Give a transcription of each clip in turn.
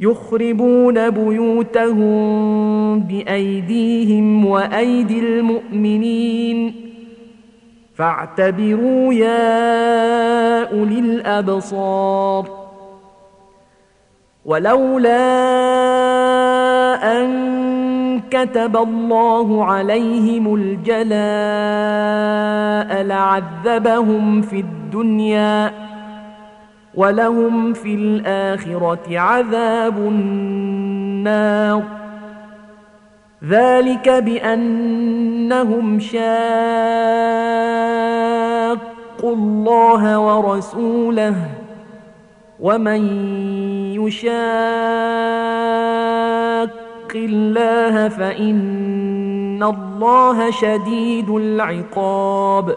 يخربون بيوتهم بأيديهم وأيدي المؤمنين. فاعتبروا يا أولي الأبصار. ولولا أن كتب الله عليهم الجلاء لعذبهم في الدنيا. ولهم في الآخرة عذاب النار. ذلك بأنهم شاقوا الله ورسوله. ومن يشاق الله فإن الله شديد العقاب.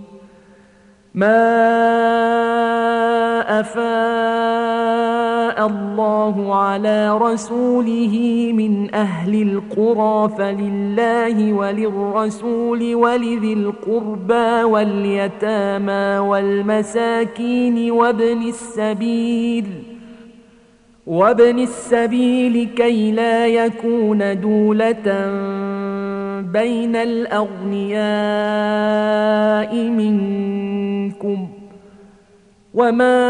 ما أفاء الله على رسوله من أهل القرى فلله وللرسول ولذي القربى واليتامى والمساكين وابن السبيل وابن السبيل كي لا يكون دولة بين الأغنياء منكم وما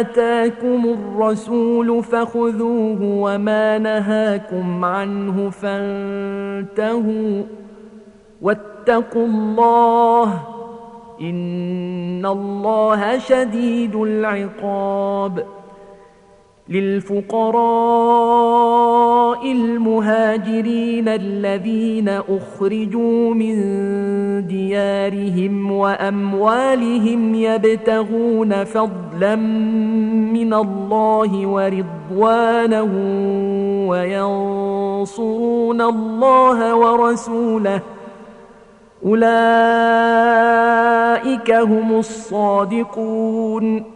آتاكم الرسول فخذوه وما نهاكم عنه فانتهوا واتقوا الله إن الله شديد العقاب للفقراء المهاجرين الذين أخرجوا من ديارهم وأموالهم يبتغون فضلا من الله ورضوانه وينصرون الله ورسوله. أولئك هم الصادقون.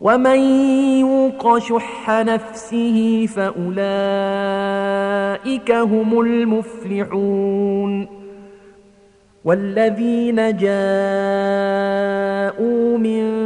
ومن يوق شح نفسه فاولئك هم المفلحون والذين جاءوا من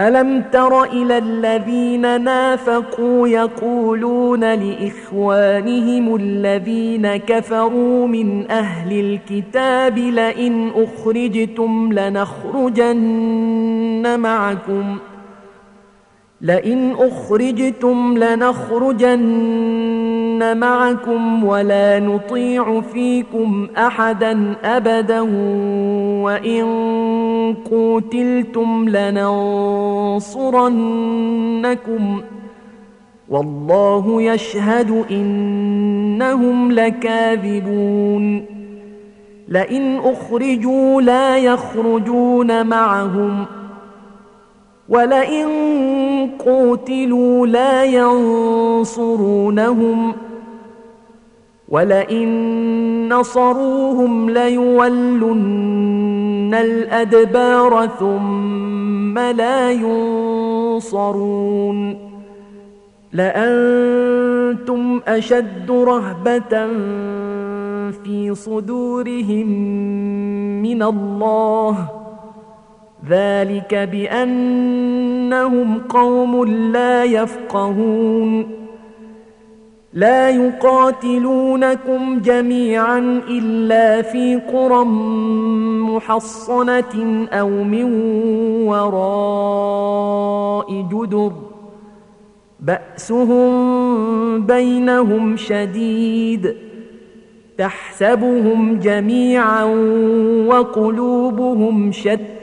ألم تر إلى الذين نافقوا يقولون لإخوانهم الذين كفروا من أهل الكتاب لئن أخرجتم لنخرجن معكم لئن أخرجتم لنخرجن معكم ولا نطيع فيكم أحدا أبدا وإن قوتلتم لننصرنكم والله يشهد إنهم لكاذبون لئن أخرجوا لا يخرجون معهم ولئن قوتلوا لا ينصرونهم ولئن نصروهم ليولن الأدبار ثم لا ينصرون لأنتم أشد رهبة في صدورهم من الله ذلك بأنهم قوم لا يفقهون. لا يقاتلونكم جميعا إلا في قرى محصنة أو من وراء جدر. بأسهم بينهم شديد. تحسبهم جميعا وقلوبهم شتى.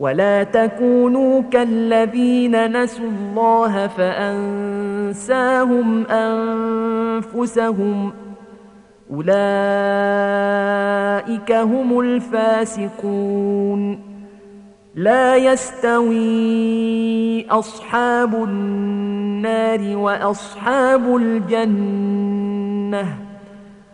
ولا تكونوا كالذين نسوا الله فأنساهم أنفسهم أولئك هم الفاسقون لا يستوي أصحاب النار وأصحاب الجنة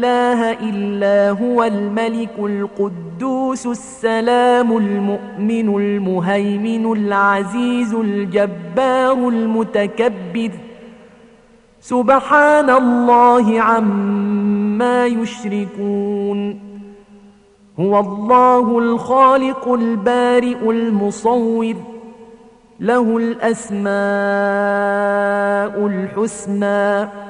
إله إلا هو الملك القدوس السلام المؤمن المهيمن العزيز الجبار المتكبر. سبحان الله عما يشركون. هو الله الخالق البارئ المصور. له الأسماء الحسنى.